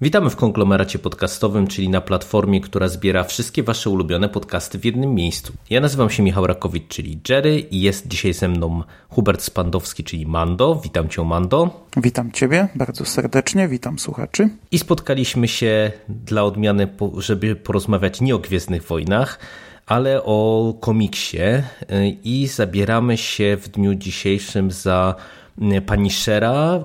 Witamy w konglomeracie podcastowym, czyli na platformie, która zbiera wszystkie Wasze ulubione podcasty w jednym miejscu. Ja nazywam się Michał Rakowicz, czyli Jerry i jest dzisiaj ze mną Hubert Spandowski, czyli Mando. Witam Cię, Mando. Witam Ciebie bardzo serdecznie, witam słuchaczy. I spotkaliśmy się dla odmiany, żeby porozmawiać nie o Gwiezdnych Wojnach, ale o komiksie i zabieramy się w dniu dzisiejszym za Punishera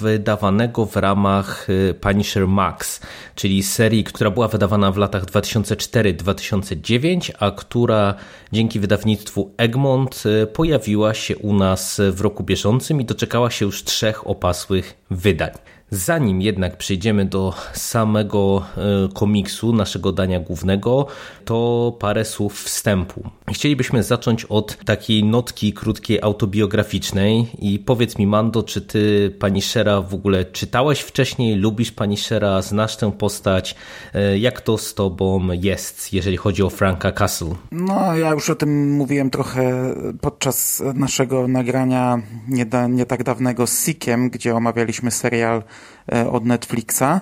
wydawanego w ramach Punisher Max, czyli serii, która była wydawana w latach 2004-2009, a która dzięki wydawnictwu Egmont pojawiła się u nas w roku bieżącym i doczekała się już trzech opasłych wydań. Zanim jednak przejdziemy do samego komiksu, naszego dania głównego, to parę słów wstępu. Chcielibyśmy zacząć od takiej notki krótkiej autobiograficznej i powiedz mi Mando, czy ty Punishera w ogóle czytałeś wcześniej, lubisz Punishera, znasz tę postać, jak to z tobą jest, jeżeli chodzi o Franka Castle? No, ja już o tym mówiłem trochę podczas naszego nagrania nie, da, nie tak dawnego z Sikiem, gdzie omawialiśmy serial od Netflixa.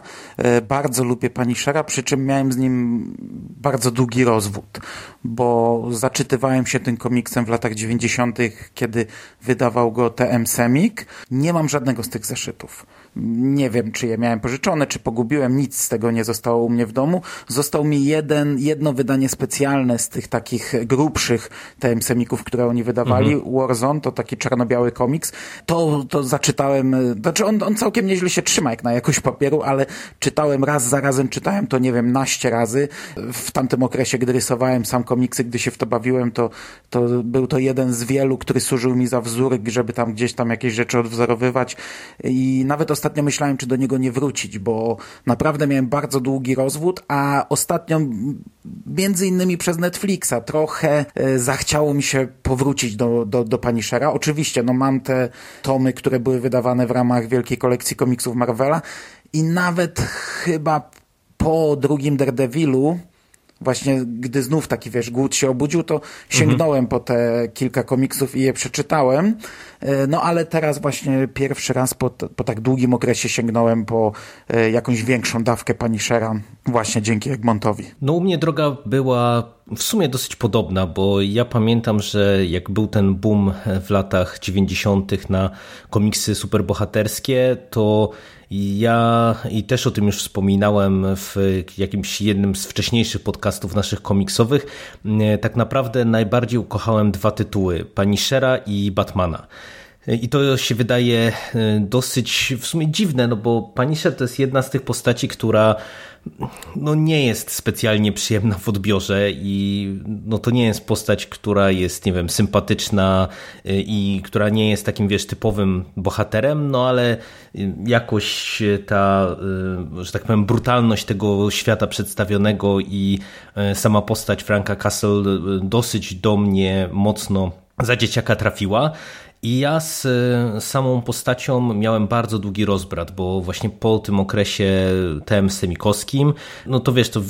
Bardzo lubię Punishera, przy czym miałem z nim bardzo długi rozwód, bo zaczytywałem się tym komiksem w latach 90., kiedy wydawał go TM Semik. Nie mam żadnego z tych zeszytów. Nie wiem, czy je miałem pożyczone, czy pogubiłem, nic z tego nie zostało u mnie w domu. Został mi jeden, jedno wydanie specjalne z tych takich grubszych TM Semików, które oni wydawali. Mhm. Warzone to taki czarno-biały komiks. To, to zaczytałem, znaczy on, on całkiem nieźle się trzyma jak na jakość papieru, ale czytałem raz za razem, czytałem to nie wiem, naście razy. W tamtym okresie, gdy rysowałem sam komiksy, gdy się w to bawiłem, to, to był to jeden z wielu, który służył mi za wzór, żeby tam gdzieś tam jakieś rzeczy odwzorowywać i nawet ostatnio myślałem, czy do niego nie wrócić, bo naprawdę miałem bardzo długi rozwód, a ostatnio między innymi przez Netflixa trochę zachciało mi się powrócić do, do, do Punishera. Oczywiście, no mam te tomy, które były wydawane w ramach wielkiej kolekcji komiksów Marvela i nawet chyba po drugim Daredevilu właśnie gdy znów taki, wiesz, głód się obudził, to sięgnąłem mhm. po te kilka komiksów i je przeczytałem. No ale teraz właśnie pierwszy raz po, po tak długim okresie sięgnąłem po jakąś większą dawkę Punishera właśnie dzięki Egmontowi. No u mnie droga była w sumie dosyć podobna, bo ja pamiętam, że jak był ten boom w latach 90. na komiksy superbohaterskie, to ja i też o tym już wspominałem w jakimś jednym z wcześniejszych podcastów naszych komiksowych. Tak naprawdę najbardziej ukochałem dwa tytuły: Punishera i Batmana. I to się wydaje dosyć w sumie dziwne, no bo Punisher to jest jedna z tych postaci, która no nie jest specjalnie przyjemna w odbiorze i no to nie jest postać, która jest, nie wiem, sympatyczna i która nie jest takim, wiesz, typowym bohaterem, no ale jakoś ta, że tak powiem, brutalność tego świata przedstawionego i sama postać Franka Castle dosyć do mnie mocno za dzieciaka trafiła. I ja z samą postacią miałem bardzo długi rozbrat, bo właśnie po tym okresie TM Semikowskim, no to wiesz, to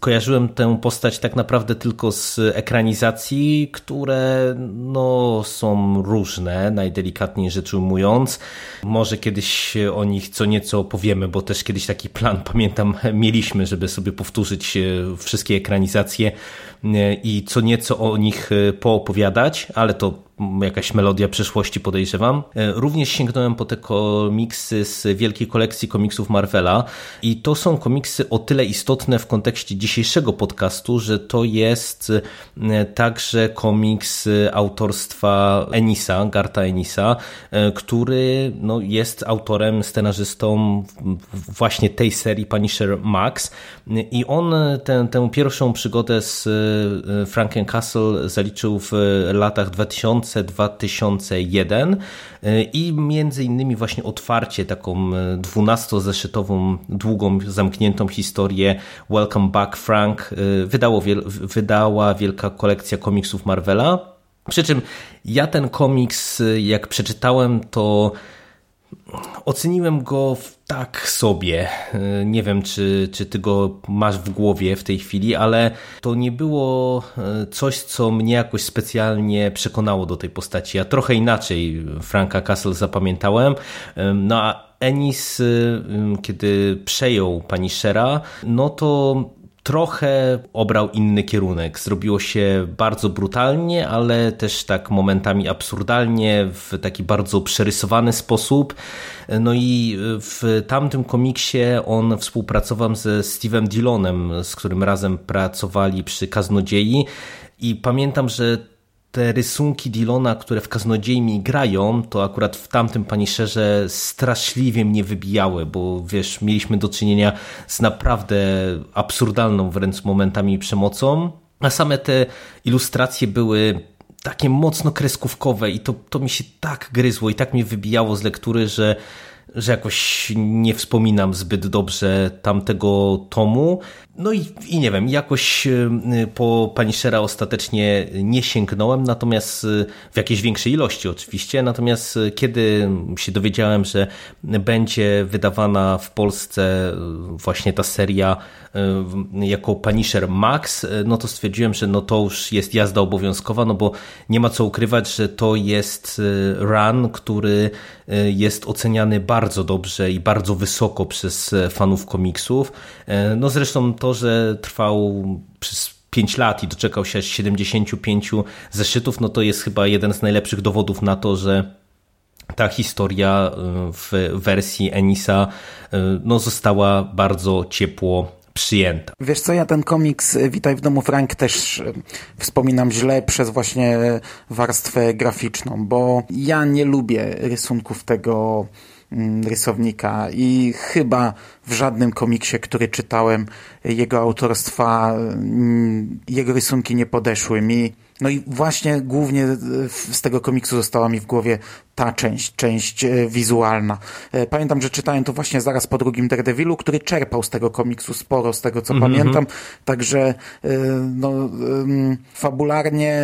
kojarzyłem tę postać tak naprawdę tylko z ekranizacji, które no są różne, najdelikatniej rzecz ujmując. Może kiedyś o nich co nieco opowiemy, bo też kiedyś taki plan, pamiętam, mieliśmy, żeby sobie powtórzyć wszystkie ekranizacje i co nieco o nich poopowiadać, ale to jakaś melodia przeszłości podejrzewam. Również sięgnąłem po te komiksy z wielkiej kolekcji komiksów Marvela i to są komiksy o tyle istotne w kontekście dzisiejszego podcastu, że to jest także komiks autorstwa Enisa, Garta Enisa, który no, jest autorem, scenarzystą właśnie tej serii Punisher Max i on tę, tę pierwszą przygodę z Franken Castle zaliczył w latach 2000 2000-2001 i między innymi właśnie otwarcie taką 12-zeszytową, długą, zamkniętą historię Welcome Back Frank wydało, wydała wielka kolekcja komiksów Marvela. Przy czym ja ten komiks, jak przeczytałem, to Oceniłem go tak sobie. Nie wiem, czy, czy ty go masz w głowie w tej chwili, ale to nie było e, coś, co mnie jakoś specjalnie przekonało do tej postaci. Ja trochę inaczej Franka Castle zapamiętałem. No a Ennis, e, kiedy przejął pani Shera, no to trochę obrał inny kierunek. Zrobiło się bardzo brutalnie, ale też tak momentami absurdalnie, w taki bardzo przerysowany sposób. No i w tamtym komiksie on współpracował ze Steve'em Dillonem, z którym razem pracowali przy Kaznodziei. I pamiętam, że te rysunki Dillona, które w Kaznodziei mi grają, to akurat w tamtym Punisherze straszliwie mnie wybijały, bo wiesz, mieliśmy do czynienia z naprawdę absurdalną wręcz momentami przemocą, a same te ilustracje były takie mocno kreskówkowe i to, to mi się tak gryzło i tak mnie wybijało z lektury, że że jakoś nie wspominam zbyt dobrze tamtego tomu. No i, i nie wiem, jakoś y, po Punishera ostatecznie nie sięgnąłem, natomiast y, w jakiejś większej ilości oczywiście, natomiast y, kiedy się dowiedziałem, że będzie wydawana w Polsce właśnie ta seria jako Punisher Max, no to stwierdziłem, że no to już jest jazda obowiązkowa, no bo nie ma co ukrywać, że to jest run, który jest oceniany bardzo dobrze i bardzo wysoko przez fanów komiksów. No zresztą to, że trwał przez 5 lat i doczekał się 75 zeszytów, no to jest chyba jeden z najlepszych dowodów na to, że ta historia w wersji Enisa no, została bardzo ciepło przyjęta. Wiesz co, ja ten komiks y, Witaj w domu Frank też wspominam źle przez właśnie warstwę graficzną, bo ja nie lubię rysunków tego Mm, rysownika i chyba w żadnym komiksie, który czytałem, jego autorstwa, mm, jego rysunki nie podeszły mi. No i właśnie głównie z tego komiksu została mi w głowie ta część, część e, wizualna. E, pamiętam, że czytałem to właśnie zaraz po drugim Daredevilu, który czerpał z tego komiksu sporo, z tego co mm -hmm. pamiętam, także e, no, fabularnie,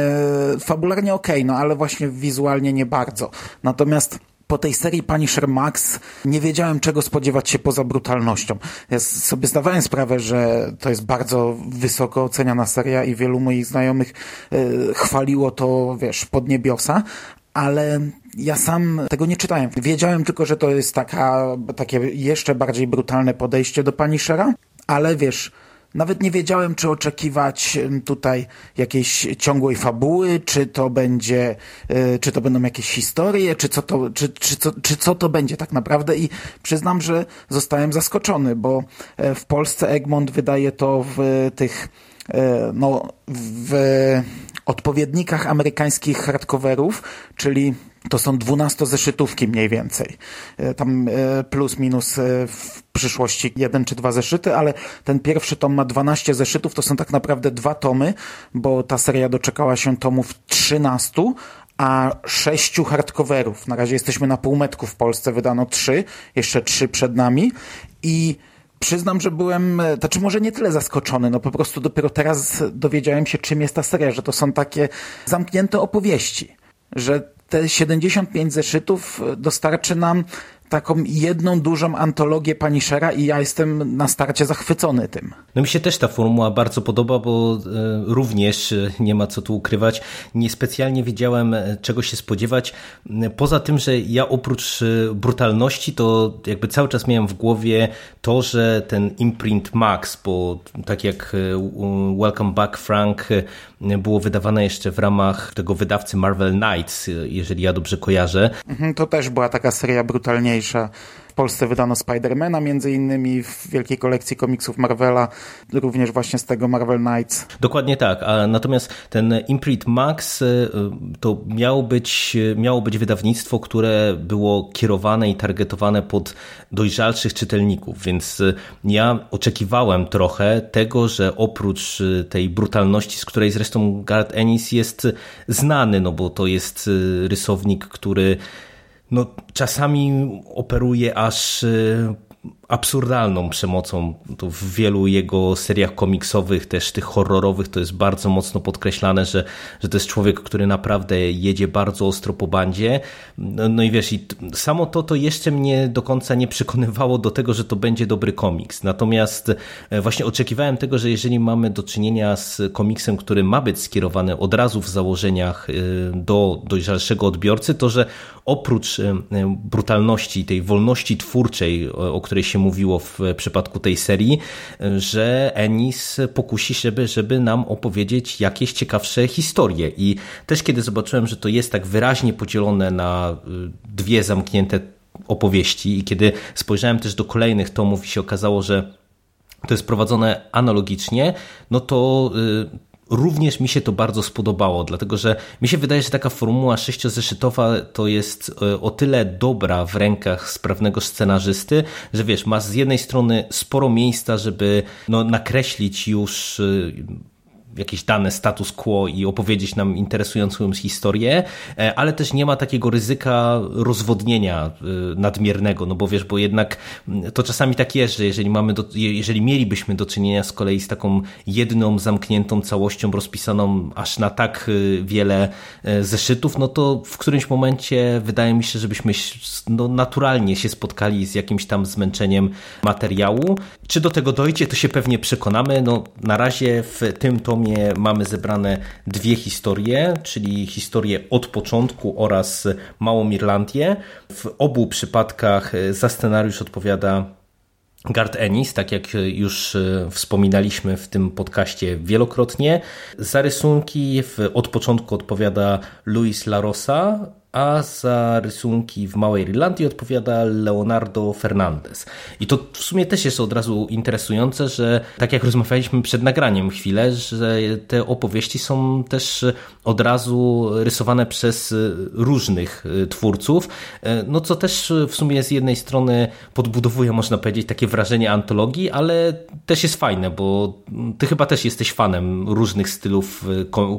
fabularnie okej, okay, no ale właśnie wizualnie nie bardzo. Natomiast po tej serii Punisher Max nie wiedziałem, czego spodziewać się poza brutalnością. Ja sobie zdawałem sprawę, że to jest bardzo wysoko oceniana seria i wielu moich znajomych y, chwaliło to, wiesz, pod niebiosa, ale ja sam tego nie czytałem. Wiedziałem tylko, że to jest taka, takie jeszcze bardziej brutalne podejście do Punishera, ale wiesz, nawet nie wiedziałem, czy oczekiwać tutaj jakiejś ciągłej fabuły, czy to będzie, e, czy to będą jakieś historie, czy co to, czy, czy, co, czy co to będzie tak naprawdę. I przyznam, że zostałem zaskoczony, bo e, w Polsce Egmont wydaje to w tych e, no, w odpowiednikach amerykańskich hardcoverów, czyli to są 12-zeszytówki mniej więcej. E, tam e, plus minus e, w przyszłości jeden czy dwa zeszyty, ale ten pierwszy tom ma 12 zeszytów, to są tak naprawdę dwa tomy, bo ta seria doczekała się tomów 13, a sześciu hardcoverów. Na razie jesteśmy na półmetku w Polsce, wydano trzy, jeszcze trzy przed nami i Przyznam, że byłem, znaczy może nie tyle zaskoczony, no po prostu dopiero teraz dowiedziałem się, czym jest ta seria, że to są takie zamknięte opowieści, że te 75 zeszytów dostarczy nam taką jedną dużą antologię Punishera i ja jestem na starcie zachwycony tym. No mi się też ta formuła bardzo podoba, bo e, również e, nie ma co tu ukrywać, niespecjalnie wiedziałem e, czego się spodziewać. Poza tym, że ja oprócz brutalności to jakby cały czas miałem w głowie to, że ten imprint Max, bo tak jak Welcome Back Frank było wydawane jeszcze w ramach tego wydawcy Marvel Knights, jeżeli ja dobrze kojarzę. Mhm, to też była taka seria brutalniejsza najważniejsza Polsce wydano Spidermana między innymi w wielkiej kolekcji komiksów Marvela, również właśnie z tego Marvel Knights. Dokładnie tak, a natomiast ten Imprint Max y, to miało być, miało być wydawnictwo, które było kierowane i targetowane pod dojrzalszych czytelników, więc y, ja oczekiwałem trochę tego, że oprócz y, tej brutalności, z której zresztą Garth Ennis jest znany, no bo to jest rysownik, który no, czasami operuje aż y, absurdalną przemocą. To w wielu jego seriach komiksowych, też tych horrorowych, to jest bardzo mocno podkreślane, że, że to jest człowiek, który naprawdę jedzie bardzo ostro po bandzie. No, no i wiesz, i samo to to jeszcze mnie do końca nie przekonywało do tego, że to będzie dobry komiks. Natomiast e, właśnie oczekiwałem tego, że jeżeli mamy do czynienia z komiksem, który ma być skierowany od razu w założeniach e, do dojrzalszego odbiorcy, to że oprócz e, brutalności, tej wolności twórczej, o której się mówiło w przypadku tej serii, że Ennis pokusi się, żeby, żeby nam opowiedzieć jakieś ciekawsze historie. I też kiedy zobaczyłem, że to jest tak wyraźnie podzielone na y, dwie zamknięte opowieści i kiedy spojrzałem też do kolejnych tomów i się okazało, że to jest prowadzone analogicznie, no to y, Również mi się to bardzo spodobało, dlatego że mi się wydaje, że taka formuła sześciozeszytowa to jest e, o tyle dobra w rękach sprawnego scenarzysty, że wiesz, masz z jednej strony sporo miejsca, żeby no, nakreślić już e, jakieś dane status quo i opowiedzieć nam interesującą historię, e, ale też nie ma takiego ryzyka rozwodnienia e, nadmiernego, no bo wiesz, bo jednak mm, to czasami tak jest, że jeżeli mamy, do, jeżeli mielibyśmy do czynienia z kolei z taką jedną zamkniętą całością rozpisaną aż na tak e, wiele zeszytów, no to w którymś momencie wydaje mi się, żebyśmy no, naturalnie się spotkali z jakimś tam zmęczeniem materiału. Czy do tego dojdzie, to się pewnie przekonamy. No, na razie w tym tomie tomie mamy zebrane dwie historie, czyli historię od początku oraz Małą Irlandię. W obu przypadkach za scenariusz odpowiada Gard Ennis, tak jak już wspominaliśmy w tym podcaście wielokrotnie. Za rysunki od początku odpowiada Luis Larosa, a za rysunki w Małej Irlandii odpowiada Leonardo Fernandez. I to w sumie też jest od razu interesujące, że tak jak rozmawialiśmy przed nagraniem chwilę, że te opowieści są też od razu rysowane przez różnych twórców, no co też w sumie z jednej strony podbudowuje, można powiedzieć, takie wrażenie antologii, ale też jest fajne, bo ty chyba też jesteś fanem różnych stylów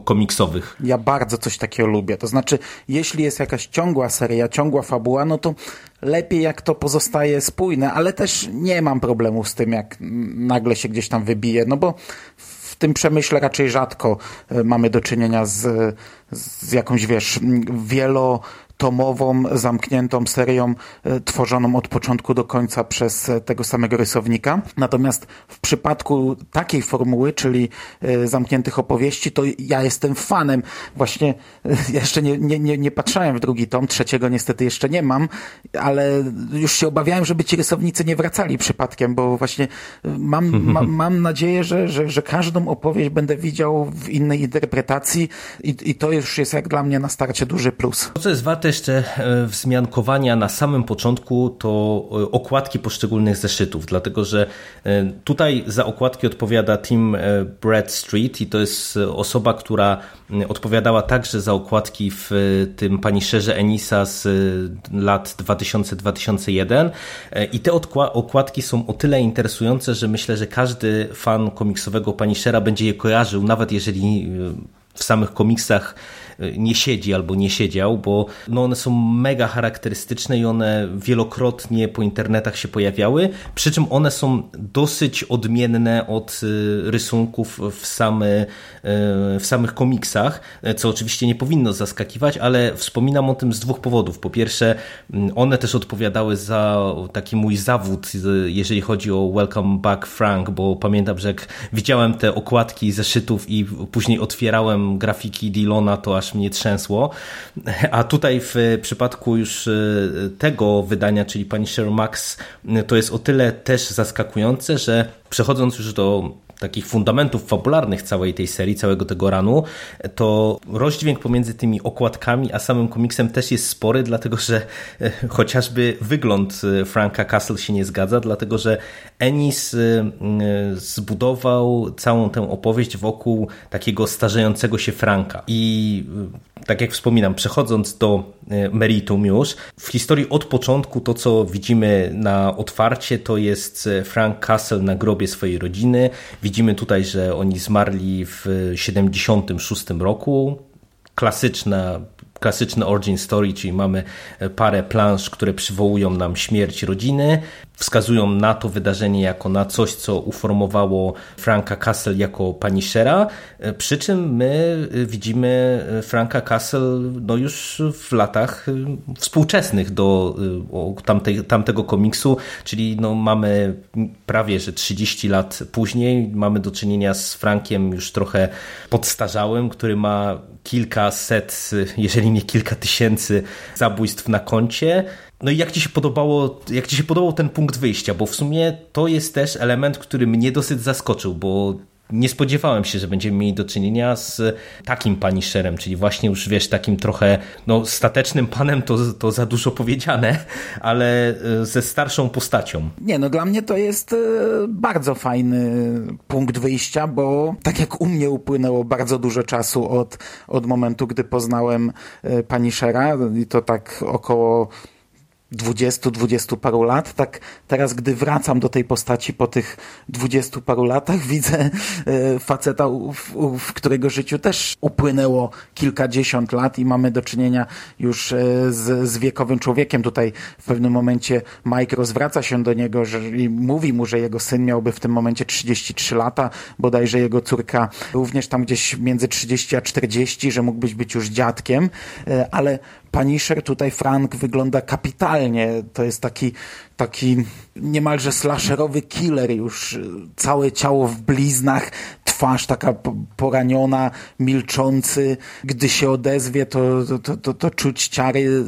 komiksowych. Ja bardzo coś takiego lubię. To znaczy, jeśli jest jakaś ciągła seria, ciągła fabuła, no to lepiej jak to pozostaje spójne, ale też nie mam problemu z tym, jak nagle się gdzieś tam wybije, no bo w tym przemyśle raczej rzadko e, mamy do czynienia z, z jakąś, wiesz, wielo tomową, zamkniętą serią e, tworzoną od początku do końca przez e, tego samego rysownika. Natomiast w przypadku takiej formuły, czyli e, zamkniętych opowieści, to ja jestem fanem. Właśnie jeszcze nie, nie, nie, nie patrzałem w drugi tom, trzeciego niestety jeszcze nie mam, ale już się obawiałem, żeby ci rysownicy nie wracali przypadkiem, bo właśnie mam, ma, mam nadzieję, że, że, że każdą opowieść będę widział w innej interpretacji i, i to już jest jak dla mnie na starcie duży plus. To, co jest warte jeszcze e, wzmiankowania na samym początku to e, okładki poszczególnych zeszytów, dlatego że e, tutaj za okładki odpowiada Tim Bradstreet i to jest osoba, która odpowiadała także za okładki w tym Paniszerze Enisa z lat 2000-2001 i te okładki są o tyle interesujące, że myślę, że każdy fan komiksowego Paniszera będzie je kojarzył, nawet jeżeli w samych komiksach nie siedzi albo nie siedział, bo no one są mega charakterystyczne i one wielokrotnie po internetach się pojawiały, przy czym one są dosyć odmienne od y, rysunków w, same, y, w samych komiksach, co oczywiście nie powinno zaskakiwać, ale wspominam o tym z dwóch powodów. Po pierwsze, mm, one też odpowiadały za taki mój zawód, jeżeli chodzi o Welcome Back Frank, bo pamiętam, że jak widziałem te okładki zeszytów i później otwierałem grafiki Dylona, to aż aż mnie trzęsło. A tutaj w przypadku już e, tego wydania, czyli Punisher Max, to jest o tyle też zaskakujące, że przechodząc już do takich fundamentów fabularnych całej tej serii, całego tego ranu, to rozdźwięk pomiędzy tymi okładkami a samym komiksem też jest spory, dlatego że e, chociażby wygląd e, Franka Castle się nie zgadza, dlatego że Ennis e, zbudował całą tę opowieść wokół takiego starzejącego się Franka. I tak jak wspominam, przechodząc do meritum już, w historii od początku to, co widzimy na otwarcie, to jest Frank Castle na grobie swojej rodziny. Widzimy tutaj, że oni zmarli w 76 roku. Klasyczna klasyczny origin story, czyli mamy parę plansz, które przywołują nam śmierć rodziny wskazują na to wydarzenie jako na coś, co uformowało Franka Castle jako Punishera, przy czym my widzimy Franka Castle no już w latach współczesnych do tamtej, tamtego komiksu, czyli no mamy prawie, że 30 lat później mamy do czynienia z Frankiem już trochę podstarzałym, który ma kilkaset, jeżeli nie kilka tysięcy zabójstw na koncie, no i jak ci się podobało, jak ci się podobał ten punkt wyjścia, bo w sumie to jest też element, który mnie dosyć zaskoczył, bo nie spodziewałem się, że będziemy mieli do czynienia z takim paniszerem, czyli właśnie już wiesz, takim trochę no, statecznym panem to, to za dużo powiedziane, ale e, ze starszą postacią. Nie, no dla mnie to jest e, bardzo fajny punkt wyjścia, bo tak jak u mnie upłynęło bardzo dużo czasu od, od momentu, gdy poznałem e, paniszera i to tak około dwudziestu, dwudziestu paru lat. Tak teraz, gdy wracam do tej postaci po tych dwudziestu paru latach, widzę e, faceta, w, w którego życiu też upłynęło kilkadziesiąt lat i mamy do czynienia już e, z, z wiekowym człowiekiem. Tutaj w pewnym momencie Mike rozwraca się do niego że, i mówi mu, że jego syn miałby w tym momencie 33 lata, bodajże jego córka również tam gdzieś między 30 a 40, że mógłbyś być już dziadkiem, e, ale Punisher tutaj Frank wygląda kapitalnie. To jest taki, taki niemalże slasherowy killer już. Całe ciało w bliznach, twarz taka poraniona, milczący. Gdy się odezwie, to, to, to, to czuć ciary.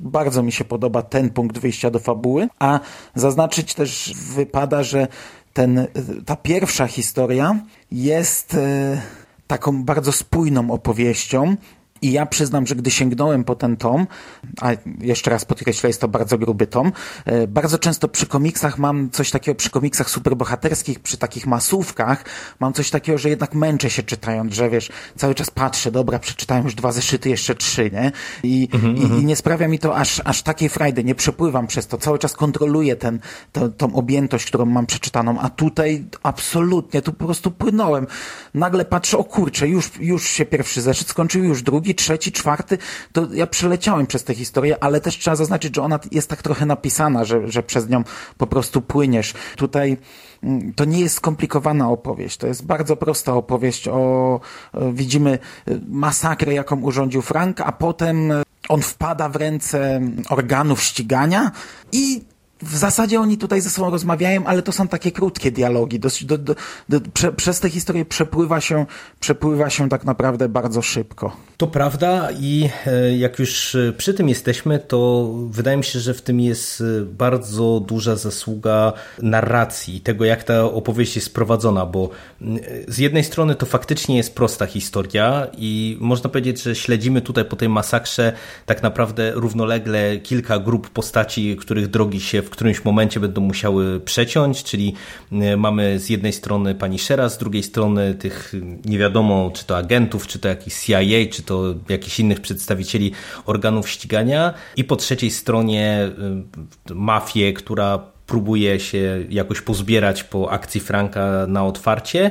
Bardzo mi się podoba ten punkt wyjścia do fabuły. A zaznaczyć też wypada, że ten, ta pierwsza historia jest e, taką bardzo spójną opowieścią, i ja przyznam, że gdy sięgnąłem po ten tom, a jeszcze raz podkreślę, jest to bardzo gruby tom, e, bardzo często przy komiksach mam coś takiego, przy komiksach superbohaterskich, przy takich masówkach, mam coś takiego, że jednak męczę się czytając, że wiesz, cały czas patrzę, dobra, przeczytałem już dwa zeszyty, jeszcze trzy, nie? I, mhm, i, mhm. i, nie sprawia mi to aż, aż takiej frajdy, nie przepływam przez to, cały czas kontroluję ten, to, tą objętość, którą mam przeczytaną, a tutaj absolutnie, tu po prostu płynąłem. Nagle patrzę, o kurczę, już, już się pierwszy zeszyt skończył, już drugi, drugi, trzeci, czwarty, to ja przeleciałem przez tę historię, ale też trzeba zaznaczyć, że ona jest tak trochę napisana, że, że przez nią po prostu płyniesz. Tutaj mm, to nie jest skomplikowana opowieść, to jest bardzo prosta opowieść o, widzimy e, masakrę, jaką urządził Frank, a potem on wpada w ręce organów ścigania i w zasadzie oni tutaj ze sobą rozmawiają, ale to są takie krótkie dialogi. Dosyć do, do, do, prze, przez tę historię przepływa się, przepływa się tak naprawdę bardzo szybko. To prawda i e, jak już e, przy tym jesteśmy, to wydaje mi się, że w tym jest e, bardzo duża zasługa narracji, tego jak ta opowieść jest prowadzona, bo z jednej strony to faktycznie jest prosta historia i można powiedzieć, że śledzimy tutaj po tej masakrze tak naprawdę równolegle kilka grup postaci, których drogi się w którymś momencie będą musiały przeciąć, czyli e, mamy z jednej strony pani Shera, z drugiej strony tych nie wiadomo, czy to agentów, czy to jakiś CIA, czy to jakichś innych przedstawicieli organów ścigania. I po trzeciej stronie e, mafię, która próbuje się jakoś pozbierać po akcji Franka na otwarcie.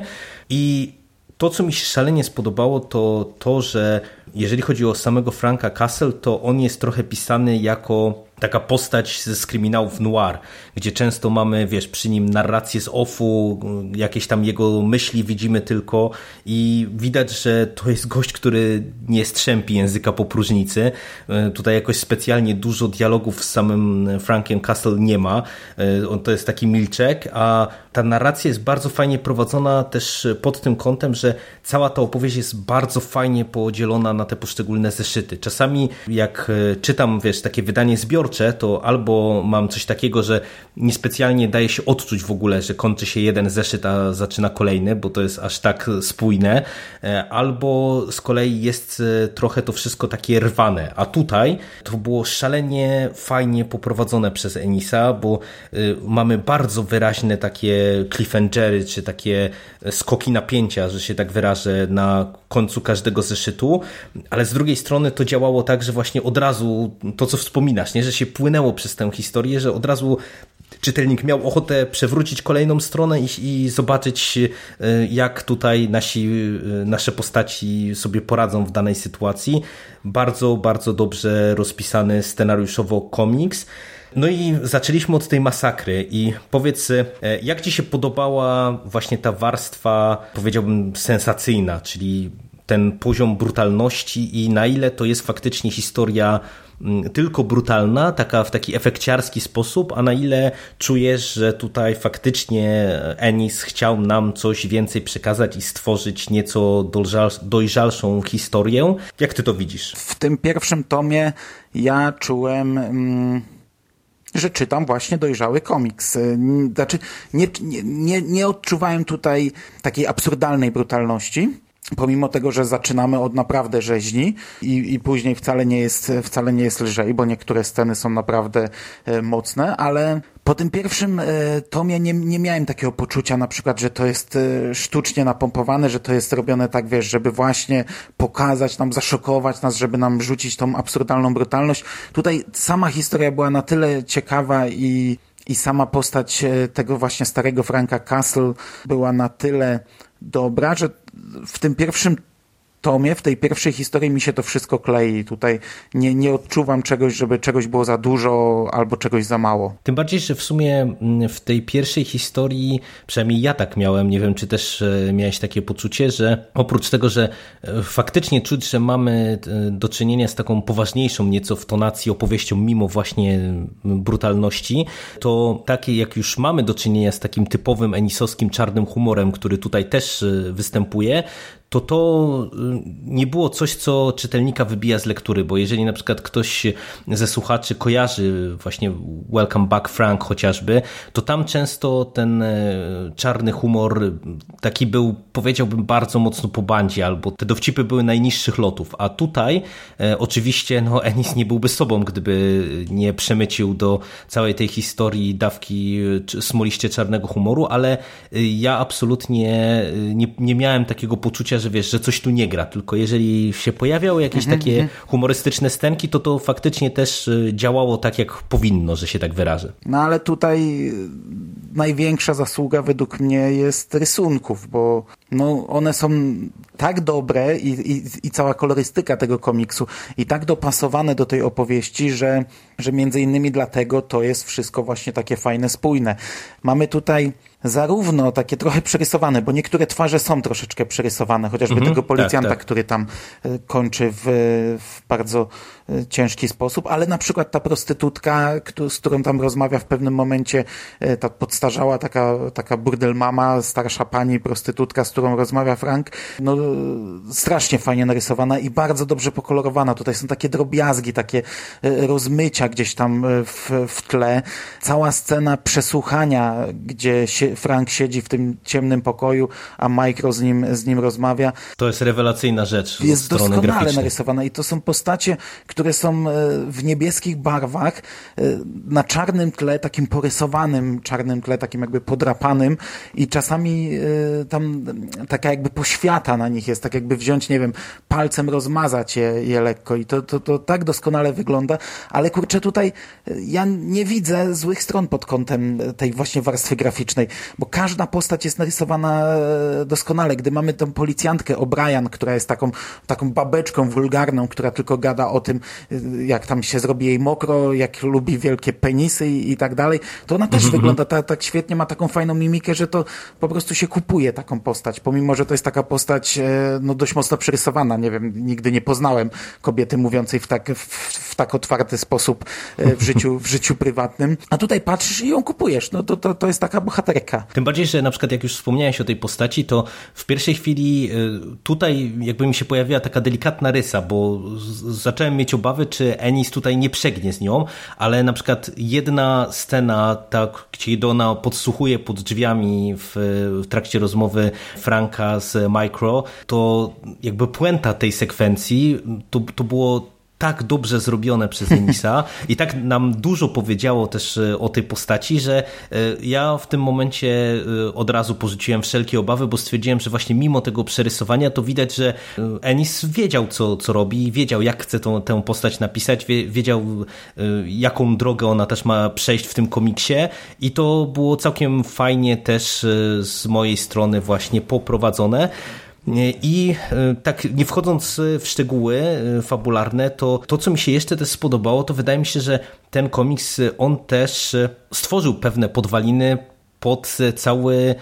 I to, co mi się szalenie spodobało, to to, że jeżeli chodzi o samego Franka Castle, to on jest trochę pisany jako taka postać z kryminałów noir, gdzie często mamy, wiesz, przy nim narrację z offu, jakieś tam jego myśli widzimy tylko i widać, że to jest gość, który nie strzępi języka po próżnicy. E, tutaj jakoś specjalnie dużo dialogów z samym Frankiem Castle nie ma. E, on to jest taki milczek, a ta narracja jest bardzo fajnie prowadzona też pod tym kątem, że cała ta opowieść jest bardzo fajnie podzielona na te poszczególne zeszyty. Czasami jak e, czytam, wiesz, takie wydanie zbiorcze, to albo mam coś takiego, że niespecjalnie daje się odczuć w ogóle, że kończy się jeden zeszyt, a zaczyna kolejny, bo to jest aż tak spójne, e, albo z kolei jest e, trochę to wszystko takie rwane. A tutaj to było szalenie fajnie poprowadzone przez Enisa, bo mamy bardzo wyraźne takie cliffhangery, czy takie skoki napięcia, że się tak wyrażę, na końcu każdego zeszytu, ale z drugiej strony to działało tak, że właśnie od razu to, co wspominasz, nie? że się płynęło przez tę historię, że od razu czytelnik miał ochotę przewrócić kolejną stronę i, i zobaczyć, e, jak tutaj nasi, e, nasze postaci sobie poradzą w danej sytuacji. Bardzo, bardzo dobrze rozpisany scenariuszowo komiks. No i zaczęliśmy od tej masakry i powiedz, e, jak Ci się podobała właśnie ta warstwa, powiedziałbym, sensacyjna, czyli ten poziom brutalności i na ile to jest faktycznie historia mm, tylko brutalna, taka w taki efekciarski sposób, a na ile czujesz, że tutaj faktycznie Ennis chciał nam coś więcej przekazać i stworzyć nieco dojrzalszą historię. Jak ty to widzisz? W tym pierwszym tomie ja czułem... Mm że czytam właśnie dojrzały komiks. Znaczy, nie, nie, nie odczuwałem tutaj takiej absurdalnej brutalności, pomimo tego, że zaczynamy od naprawdę rzeźni i, i później wcale nie jest, wcale nie jest lżej, bo niektóre sceny są naprawdę e, mocne, ale po tym pierwszym e, tomie nie, nie miałem takiego poczucia na przykład, że to jest e, sztucznie napompowane, że to jest robione tak, wiesz, żeby właśnie pokazać nam, zaszokować nas, żeby nam rzucić tą absurdalną brutalność. Tutaj sama historia była na tyle ciekawa i i sama postać tego właśnie starego Franka Castle była na tyle dobra, że w tym pierwszym tomie, w tej pierwszej historii mi się to wszystko klei. Tutaj nie, nie odczuwam czegoś, żeby czegoś było za dużo albo czegoś za mało. Tym bardziej, że w sumie mm, w tej pierwszej historii, przynajmniej ja tak miałem, nie wiem czy też e, miałeś takie poczucie, że oprócz tego, że e, faktycznie czuć, że mamy e, do czynienia z taką poważniejszą nieco w tonacji opowieścią, mimo właśnie brutalności, to takie jak już mamy do czynienia z takim typowym enisowskim czarnym humorem, który tutaj też występuje, to to y, nie było coś, co czytelnika wybija z lektury, bo jeżeli na przykład ktoś ze słuchaczy kojarzy właśnie Welcome Back Frank chociażby, to tam często ten e, czarny humor taki był, powiedziałbym, bardzo mocno po bandzie, albo te dowcipy były najniższych lotów, a tutaj e, oczywiście no, Ennis nie byłby sobą, gdyby nie przemycił do całej tej historii dawki smoliście czarnego humoru, ale y, ja absolutnie nie, nie miałem takiego poczucia, że wiesz, że coś tu nie gra, tylko jeżeli się pojawiały jakieś mhm, takie mhm. humorystyczne stenki, to to faktycznie też y, działało tak, jak powinno, że się tak wyrażę. No ale tutaj y, największa zasługa według mnie jest rysunków, bo no, one są tak dobre i, i, i cała kolorystyka tego komiksu i tak dopasowane do tej opowieści, że, że między innymi dlatego to jest wszystko właśnie takie fajne, spójne. Mamy tutaj zarówno takie trochę przerysowane, bo niektóre twarze są troszeczkę przerysowane, chociażby mm -hmm, tego policjanta, tak, tak. który tam e, kończy w, w bardzo ciężki sposób, ale na przykład ta prostytutka, z którą tam rozmawia w pewnym momencie, e, ta podstarzała taka, taka burdel mama, starsza pani prostytutka, z którą rozmawia Frank, no strasznie fajnie narysowana i bardzo dobrze pokolorowana. Tutaj są takie drobiazgi, takie rozmycia gdzieś tam w, w tle. Cała scena przesłuchania, gdzie się Frank siedzi w tym ciemnym pokoju, a Mike z nim, z nim rozmawia. To jest rewelacyjna rzecz. Jest doskonale graficznej. narysowana i to są postacie, które są e, w niebieskich barwach, e, na czarnym tle, takim porysowanym czarnym tle, takim jakby podrapanym i czasami e, tam taka jakby poświata na nich jest, tak jakby wziąć, nie wiem, palcem rozmazać je, je lekko i to, to, to tak doskonale wygląda, ale kurczę tutaj ja nie widzę złych stron pod kątem tej właśnie warstwy graficznej bo każda postać jest narysowana doskonale. Gdy mamy tę policjantkę O'Brien, która jest taką, taką babeczką wulgarną, która tylko gada o tym, jak tam się zrobi jej mokro, jak lubi wielkie penisy i, i tak dalej, to ona też mm -hmm. wygląda tak, tak świetnie, ma taką fajną mimikę, że to po prostu się kupuje taką postać, pomimo, że to jest taka postać e, no dość mocno przerysowana. Nie wiem, nigdy nie poznałem kobiety mówiącej w tak, w, w tak otwarty sposób w życiu, w życiu prywatnym. A tutaj patrzysz i ją kupujesz. No to, to, to jest taka bohaterka tym bardziej, że na przykład jak już wspomniałeś o tej postaci, to w pierwszej chwili y, tutaj jakby mi się pojawiła taka delikatna rysa, bo zacząłem mieć obawy, czy Ennis tutaj nie przegnie z nią, ale na przykład jedna scena, tak, gdzie ona podsłuchuje pod drzwiami w, w trakcie rozmowy Franka z Micro, to jakby puenta tej sekwencji to, to było tak dobrze zrobione przez Enisa i tak nam dużo powiedziało też e, o tej postaci, że e, ja w tym momencie e, od razu porzuciłem wszelkie obawy, bo stwierdziłem, że właśnie mimo tego przerysowania to widać, że Enis wiedział co, co robi, wiedział jak chce tą, tę postać napisać, wiedział jaką drogę ona też ma przejść w tym komiksie i to było całkiem fajnie też z mojej strony właśnie poprowadzone. I e, tak nie wchodząc w szczegóły e, fabularne, to to, co mi się jeszcze też spodobało, to wydaje mi się, że ten komiks, on też e, stworzył pewne podwaliny pod cały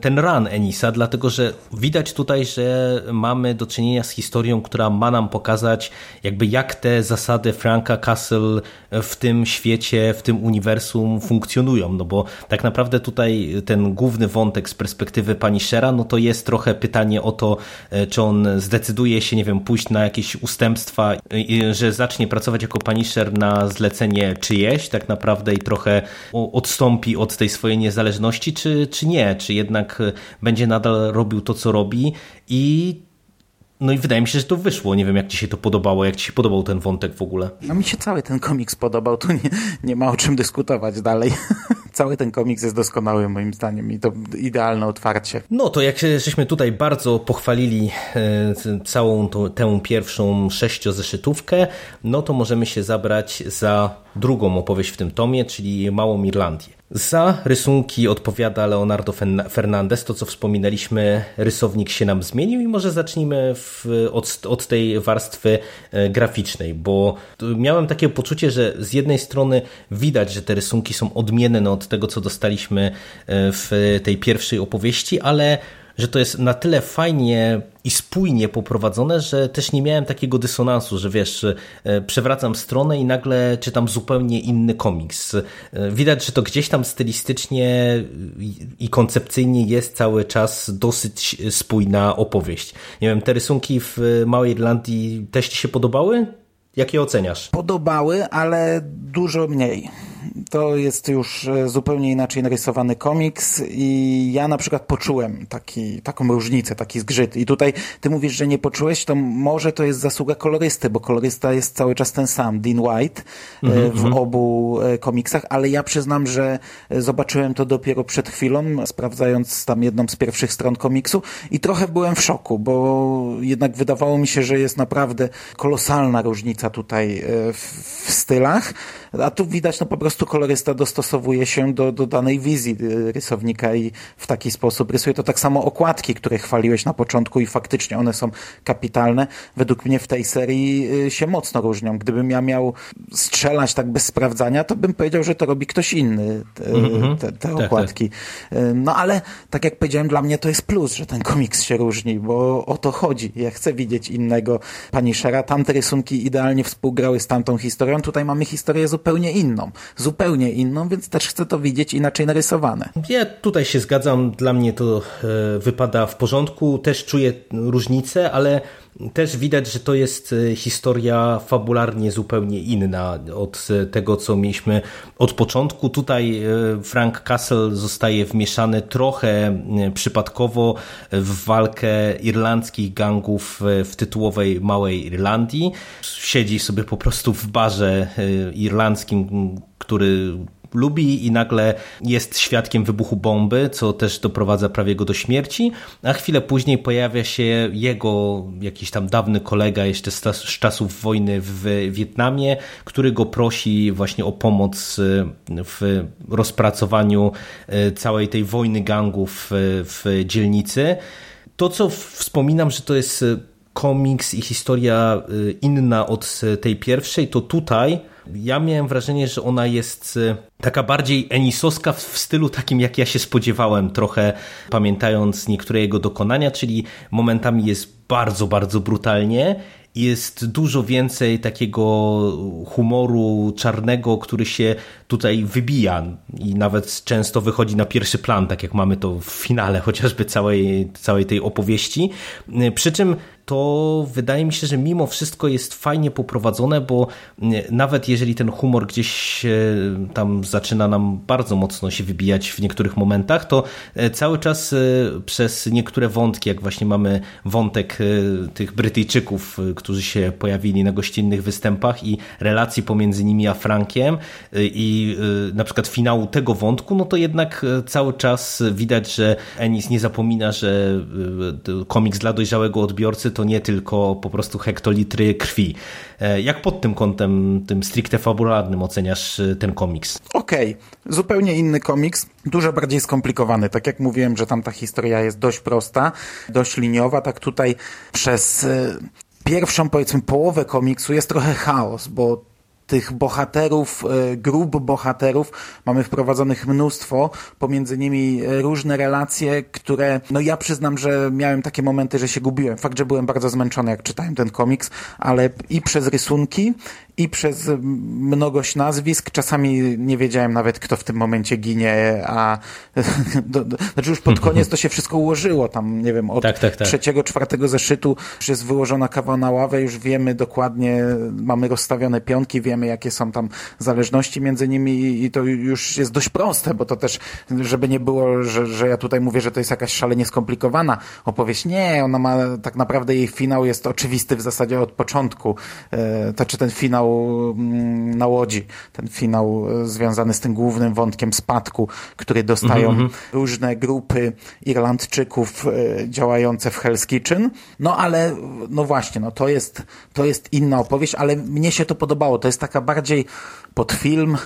ten run Enisa, dlatego że widać tutaj, że mamy do czynienia z historią, która ma nam pokazać jakby jak te zasady Franka Castle w tym świecie, w tym uniwersum funkcjonują, no bo tak naprawdę tutaj ten główny wątek z perspektywy pani Shera, no to jest trochę pytanie o to, y, czy on zdecyduje się, nie wiem, pójść na jakieś ustępstwa, że zacznie pracować jako paniszer na zlecenie czyjeś tak naprawdę i trochę odstąpi od tej swojej niezależności, czy, czy nie, czy jednak e, będzie nadal robił to, co robi i no i wydaje mi się, że to wyszło. Nie wiem, jak ci się to podobało, jak ci się podobał ten wątek w ogóle. No mi się cały ten komiks podobał, tu nie, nie ma o czym dyskutować dalej. cały ten komiks jest doskonały moim zdaniem i to idealne otwarcie. No to jak żeśmy tutaj bardzo pochwalili e, całą tą, tę pierwszą sześciozeszytówkę, no to możemy się zabrać za drugą opowieść w tym tomie, czyli Małą Irlandię. Za rysunki odpowiada Leonardo Fernandez. To, co wspominaliśmy, rysownik się nam zmienił i może zacznijmy w, od, od tej warstwy e, graficznej, bo miałem takie poczucie, że z jednej strony widać, że te rysunki są odmienne od tego, co dostaliśmy e, w tej pierwszej opowieści, ale że to jest na tyle fajnie i spójnie poprowadzone, że też nie miałem takiego dysonansu, że wiesz, e, przewracam stronę i nagle czytam zupełnie inny komiks. E, widać, że to gdzieś tam stylistycznie i koncepcyjnie jest cały czas dosyć spójna opowieść. Nie wiem, te rysunki w Małej Irlandii też Ci się podobały? Jak je oceniasz? Podobały, ale dużo mniej to jest już e, zupełnie inaczej narysowany komiks i ja na przykład poczułem taki, taką różnicę, taki zgrzyt. I tutaj ty mówisz, że nie poczułeś, to może to jest zasługa kolorysty, bo kolorysta jest cały czas ten sam, Dean White mm -hmm. w mhm. obu e, komiksach, ale ja przyznam, że zobaczyłem to dopiero przed chwilą, sprawdzając tam jedną z pierwszych stron komiksu i trochę byłem w szoku, bo jednak wydawało mi się, że jest naprawdę kolosalna różnica tutaj w, w stylach, a tu widać no po prostu kolorysta dostosowuje się do, do danej wizji y, rysownika i w taki sposób rysuje to tak samo okładki, które chwaliłeś na początku i faktycznie one są kapitalne. Według mnie w tej serii y, się mocno różnią. Gdybym ja miał strzelać tak bez sprawdzania, to bym powiedział, że to robi ktoś inny, te, mm-hmm. te, te tak, okładki. Tak. No ale tak jak powiedziałem, dla mnie to jest plus, że ten komiks się różni, bo o to chodzi. Ja chcę widzieć innego pani Shera. Tamte rysunki idealnie współgrały z tamtą historią. Tutaj mamy historię zupełnie inną. Zupełnie zupełnie inną, więc też chcę to widzieć inaczej narysowane. Ja tutaj się zgadzam, dla mnie to e, wypada w porządku, też czuję różnicę, ale też widać, że to jest e, historia fabularnie zupełnie inna od e, tego, co mieliśmy od początku. Tutaj Frank Castle zostaje wmieszany trochę przypadkowo w walkę irlandzkich gangów w tytułowej Małej Irlandii. Siedzi sobie po prostu w barze irlandzkim, który lubi i nagle jest świadkiem wybuchu bomby, co też doprowadza prawie go do śmierci, a chwilę później pojawia się jego jakiś tam dawny kolega jeszcze z, z czasów wojny w Wietnamie, który go prosi właśnie o pomoc w rozpracowaniu e, całej tej wojny gangów w dzielnicy. To, co wspominam, że to jest komiks i historia inna od tej pierwszej, to tutaj ja miałem wrażenie, że ona jest y, taka bardziej enisowska w stylu takim, jak ja się spodziewałem, trochę pamiętając niektóre jego dokonania, czyli momentami jest bardzo, bardzo brutalnie jest dużo więcej takiego humoru czarnego, który się tutaj wybija i nawet często wychodzi na pierwszy plan, tak jak mamy to w finale chociażby całej, całej tej opowieści. Przy czym to wydaje mi się, że mimo wszystko jest fajnie poprowadzone, bo nawet jeżeli ten humor gdzieś tam zaczyna nam bardzo mocno się wybijać w niektórych momentach, to cały czas przez niektóre wątki, jak właśnie mamy wątek tych Brytyjczyków, którzy się pojawili na gościnnych występach i relacji pomiędzy nimi a Frankiem i na przykład finału tego wątku, no to jednak cały czas widać, że Ennis nie zapomina, że komiks dla dojrzałego odbiorcy to nie tylko po prostu hektolitry krwi. E, jak pod tym kątem, tym stricte fabularnym oceniasz e, ten komiks? Okej, okay. zupełnie inny komiks, dużo bardziej skomplikowany. Tak jak mówiłem, że tam ta historia jest dość prosta, dość liniowa, tak tutaj przez e, pierwszą, powiedzmy, połowę komiksu jest trochę chaos, bo tych bohaterów, e, grup bohaterów mamy wprowadzonych mnóstwo, pomiędzy nimi e, różne relacje, które, no ja przyznam, że miałem takie momenty, że się gubiłem. Fakt, że byłem bardzo zmęczony, jak czytałem ten komiks, ale i przez rysunki, i przez mnogość nazwisk. Czasami nie wiedziałem nawet, kto w tym momencie ginie, a do, do, znaczy już pod koniec to się wszystko ułożyło. Tam, nie wiem, od tak, tak, tak. trzeciego, czwartego zeszytu już jest wyłożona kawa na ławę, już wiemy dokładnie, mamy rozstawione pionki, wiemy, jakie są tam zależności między nimi i to już jest dość proste, bo to też, żeby nie było, że, że ja tutaj mówię, że to jest jakaś szalenie skomplikowana opowieść. Nie, ona ma, tak naprawdę jej finał jest oczywisty w zasadzie od początku. E, to czy ten finał mm, na Łodzi, ten finał e, związany z tym głównym wątkiem spadku, który dostają mm -hmm. różne grupy Irlandczyków e, działające w Hell's Kitchen. No ale, no właśnie, no to jest, to jest inna opowieść, ale mnie się to podobało. To jest taka bardziej pod film,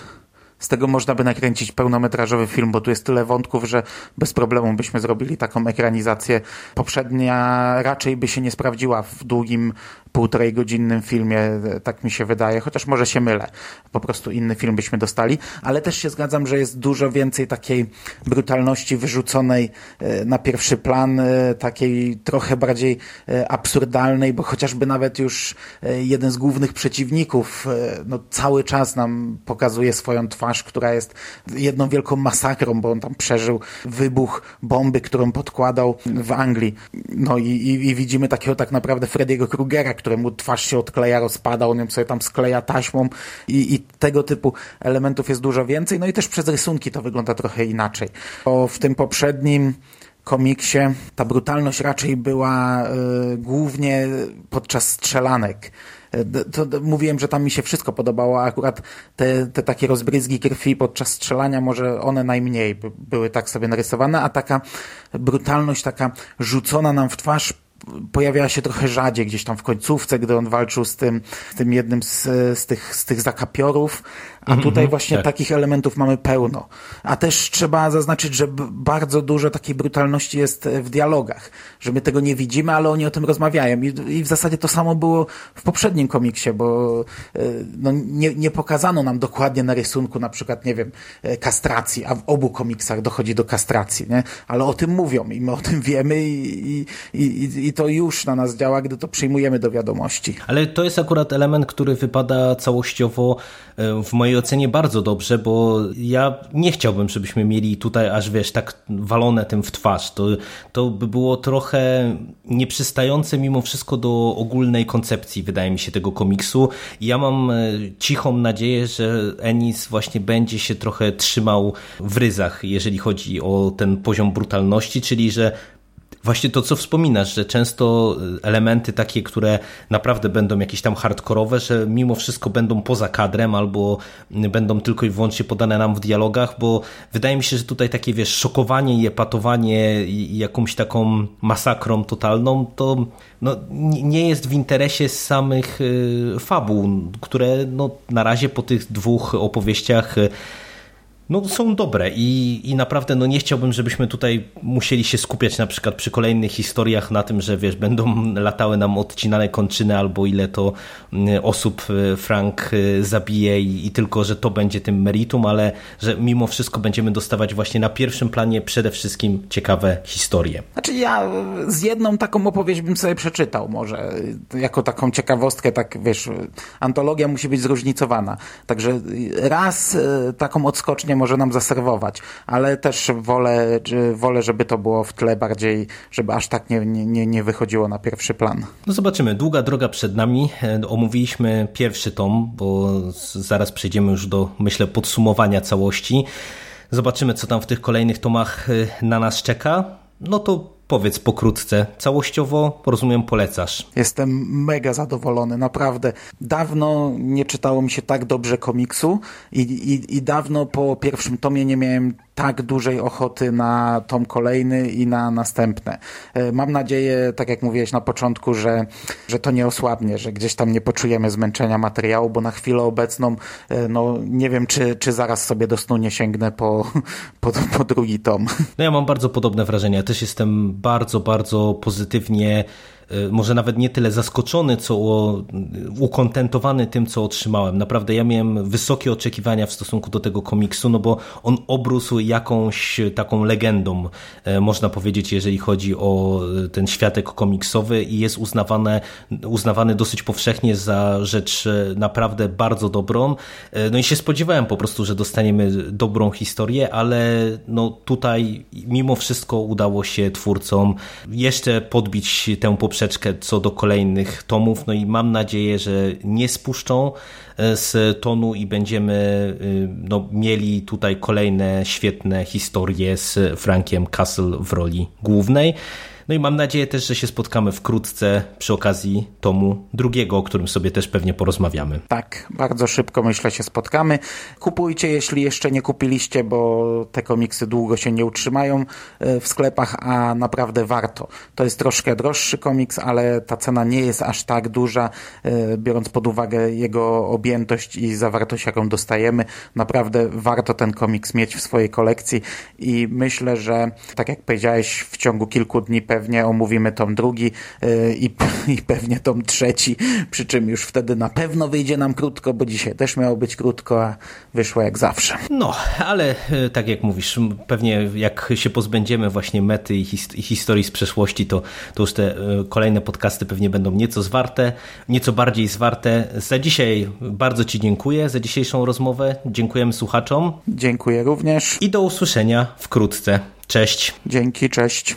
z tego można by nakręcić pełnometrażowy film, bo tu jest tyle wątków, że bez problemu byśmy zrobili taką ekranizację. Poprzednia raczej by się nie sprawdziła w długim półtorej godzinnym filmie, tak mi się wydaje, chociaż może się mylę. Po prostu inny film byśmy dostali, ale też się zgadzam, że jest dużo więcej takiej brutalności wyrzuconej e, na pierwszy plan, e, takiej trochę bardziej e, absurdalnej, bo chociażby nawet już jeden z głównych przeciwników no, cały czas nam pokazuje swoją twarz, która jest jedną wielką masakrą, bo on tam przeżył wybuch bomby, którą podkładał w Anglii. No i, i, i widzimy takiego tak naprawdę Frediego Krugera, któremu twarz się odkleja, rozpada, on ją sobie tam skleja taśmą i, i tego typu elementów jest dużo więcej. No i też przez rysunki to wygląda trochę inaczej. Bo w tym poprzednim komiksie ta brutalność raczej była y, głównie podczas strzelanek. E, to, to, mówiłem, że tam mi się wszystko podobało, a akurat te, te takie rozbryzgi krwi podczas strzelania, może one najmniej były tak sobie narysowane, a taka brutalność, taka rzucona nam w twarz pojawiała się trochę rzadziej gdzieś tam w końcówce, gdy on walczył z tym, z tym jednym z, z, tych, z tych zakapiorów, a mhm, tutaj właśnie tak. takich elementów mamy pełno. A też trzeba zaznaczyć, że bardzo dużo takiej brutalności jest w dialogach, że my tego nie widzimy, ale oni o tym rozmawiają. I, i w zasadzie to samo było w poprzednim komiksie, bo e, no, nie, nie pokazano nam dokładnie na rysunku na przykład, nie wiem, e, kastracji, a w obu komiksach dochodzi do kastracji, nie? Ale o tym mówią i my o tym wiemy i, i, i, i to już na nas działa, gdy to przyjmujemy do wiadomości. Ale to jest akurat element, który wypada całościowo e, w mojej ocenie bardzo dobrze, bo ja nie chciałbym, żebyśmy mieli tutaj aż wiesz, tak walone tym w twarz. To, to by było trochę nieprzystające mimo wszystko do ogólnej koncepcji, wydaje mi się, tego komiksu. Ja mam e, cichą nadzieję, że Ennis właśnie będzie się trochę trzymał w ryzach, jeżeli chodzi o ten poziom brutalności, czyli że właśnie to, co wspominasz, że często y, elementy takie, które naprawdę będą jakieś tam hardkorowe, że mimo wszystko będą poza kadrem albo y, będą tylko i wyłącznie podane nam w dialogach, bo wydaje mi się, że tutaj takie, wiesz, szokowanie i epatowanie i jakąś taką masakrą totalną, to no, nie jest w interesie samych y, fabuł, które no, na razie po tych dwóch opowieściach no, są dobre i, i naprawdę no, nie chciałbym, żebyśmy tutaj musieli się skupiać na przykład przy kolejnych historiach na tym, że wiesz, będą latały nam odcinane kończyny albo ile to mm, osób e, Frank e, zabije i, i tylko, że to będzie tym meritum, ale że mimo wszystko będziemy dostawać właśnie na pierwszym planie przede wszystkim ciekawe historie. Znaczy ja z jedną taką opowieść bym sobie przeczytał może, jako taką ciekawostkę, tak wiesz, antologia musi być zróżnicowana. Także raz taką odskocznią może nam zaserwować, ale też wolę, wolę żeby to było w tle bardziej, żeby aż tak nie, nie, nie wychodziło na pierwszy plan. No zobaczymy, długa droga przed nami. Omówiliśmy pierwszy tom, bo zaraz przejdziemy już do, myślę, podsumowania całości. Zobaczymy, co tam w tych kolejnych tomach e, na nas czeka. No to Powiedz pokrótce, całościowo rozumiem polecasz. Jestem mega zadowolony, naprawdę. Dawno nie czytało mi się tak dobrze komiksu i, i, i dawno po pierwszym tomie nie miałem tak dużej ochoty na tom kolejny i na następne. E, mam nadzieję, tak jak mówiłeś na początku, że, że to nie osłabnie, że gdzieś tam nie poczujemy zmęczenia materiału, bo na chwilę obecną e, no, nie wiem, czy, czy zaraz sobie do snu nie sięgnę po, po, po drugi tom. No ja mam bardzo podobne wrażenie. Też jestem bardzo, bardzo pozytywnie może nawet nie tyle zaskoczony, co ukontentowany tym, co otrzymałem. Naprawdę ja miałem wysokie oczekiwania w stosunku do tego komiksu, no bo on obrósł jakąś taką legendą, y, można powiedzieć, jeżeli chodzi o y, ten światek komiksowy i jest uznawane, uznawany dosyć powszechnie za rzecz naprawdę bardzo dobrą. No i się spodziewałem po prostu, że dostaniemy dobrą historię, ale no tutaj mimo wszystko udało się twórcom jeszcze podbić tę poprzednią poprzeczkę co do kolejnych tomów, no i mam nadzieję, że nie spuszczą e, z tonu i będziemy e, no, mieli tutaj kolejne świetne historie z Frankiem Castle w roli głównej. No i mam nadzieję też, że się spotkamy wkrótce przy okazji tomu drugiego, o którym sobie też pewnie porozmawiamy. Tak, bardzo szybko myślę się spotkamy. Kupujcie, jeśli jeszcze nie kupiliście, bo te komiksy długo się nie utrzymają e, w sklepach, a naprawdę warto. To jest troszkę droższy komiks, ale ta cena nie jest aż tak duża, e, biorąc pod uwagę jego objętość i zawartość, jaką dostajemy. Naprawdę warto ten komiks mieć w swojej kolekcji i myślę, że tak jak powiedziałeś, w ciągu kilku dni pewnie pewnie omówimy tom drugi y, i, i pewnie tom trzeci, przy czym już wtedy na pewno wyjdzie nam krótko, bo dzisiaj też miało być krótko, a wyszło jak zawsze. No, ale y, tak jak mówisz, pewnie jak się pozbędziemy właśnie mety i, hist i historii z przeszłości, to, to już te y, kolejne podcasty pewnie będą nieco zwarte, nieco bardziej zwarte. Za dzisiaj bardzo Ci dziękuję, za dzisiejszą rozmowę. Dziękujemy słuchaczom. Dziękuję również. I do usłyszenia wkrótce. Cześć. Dzięki, cześć.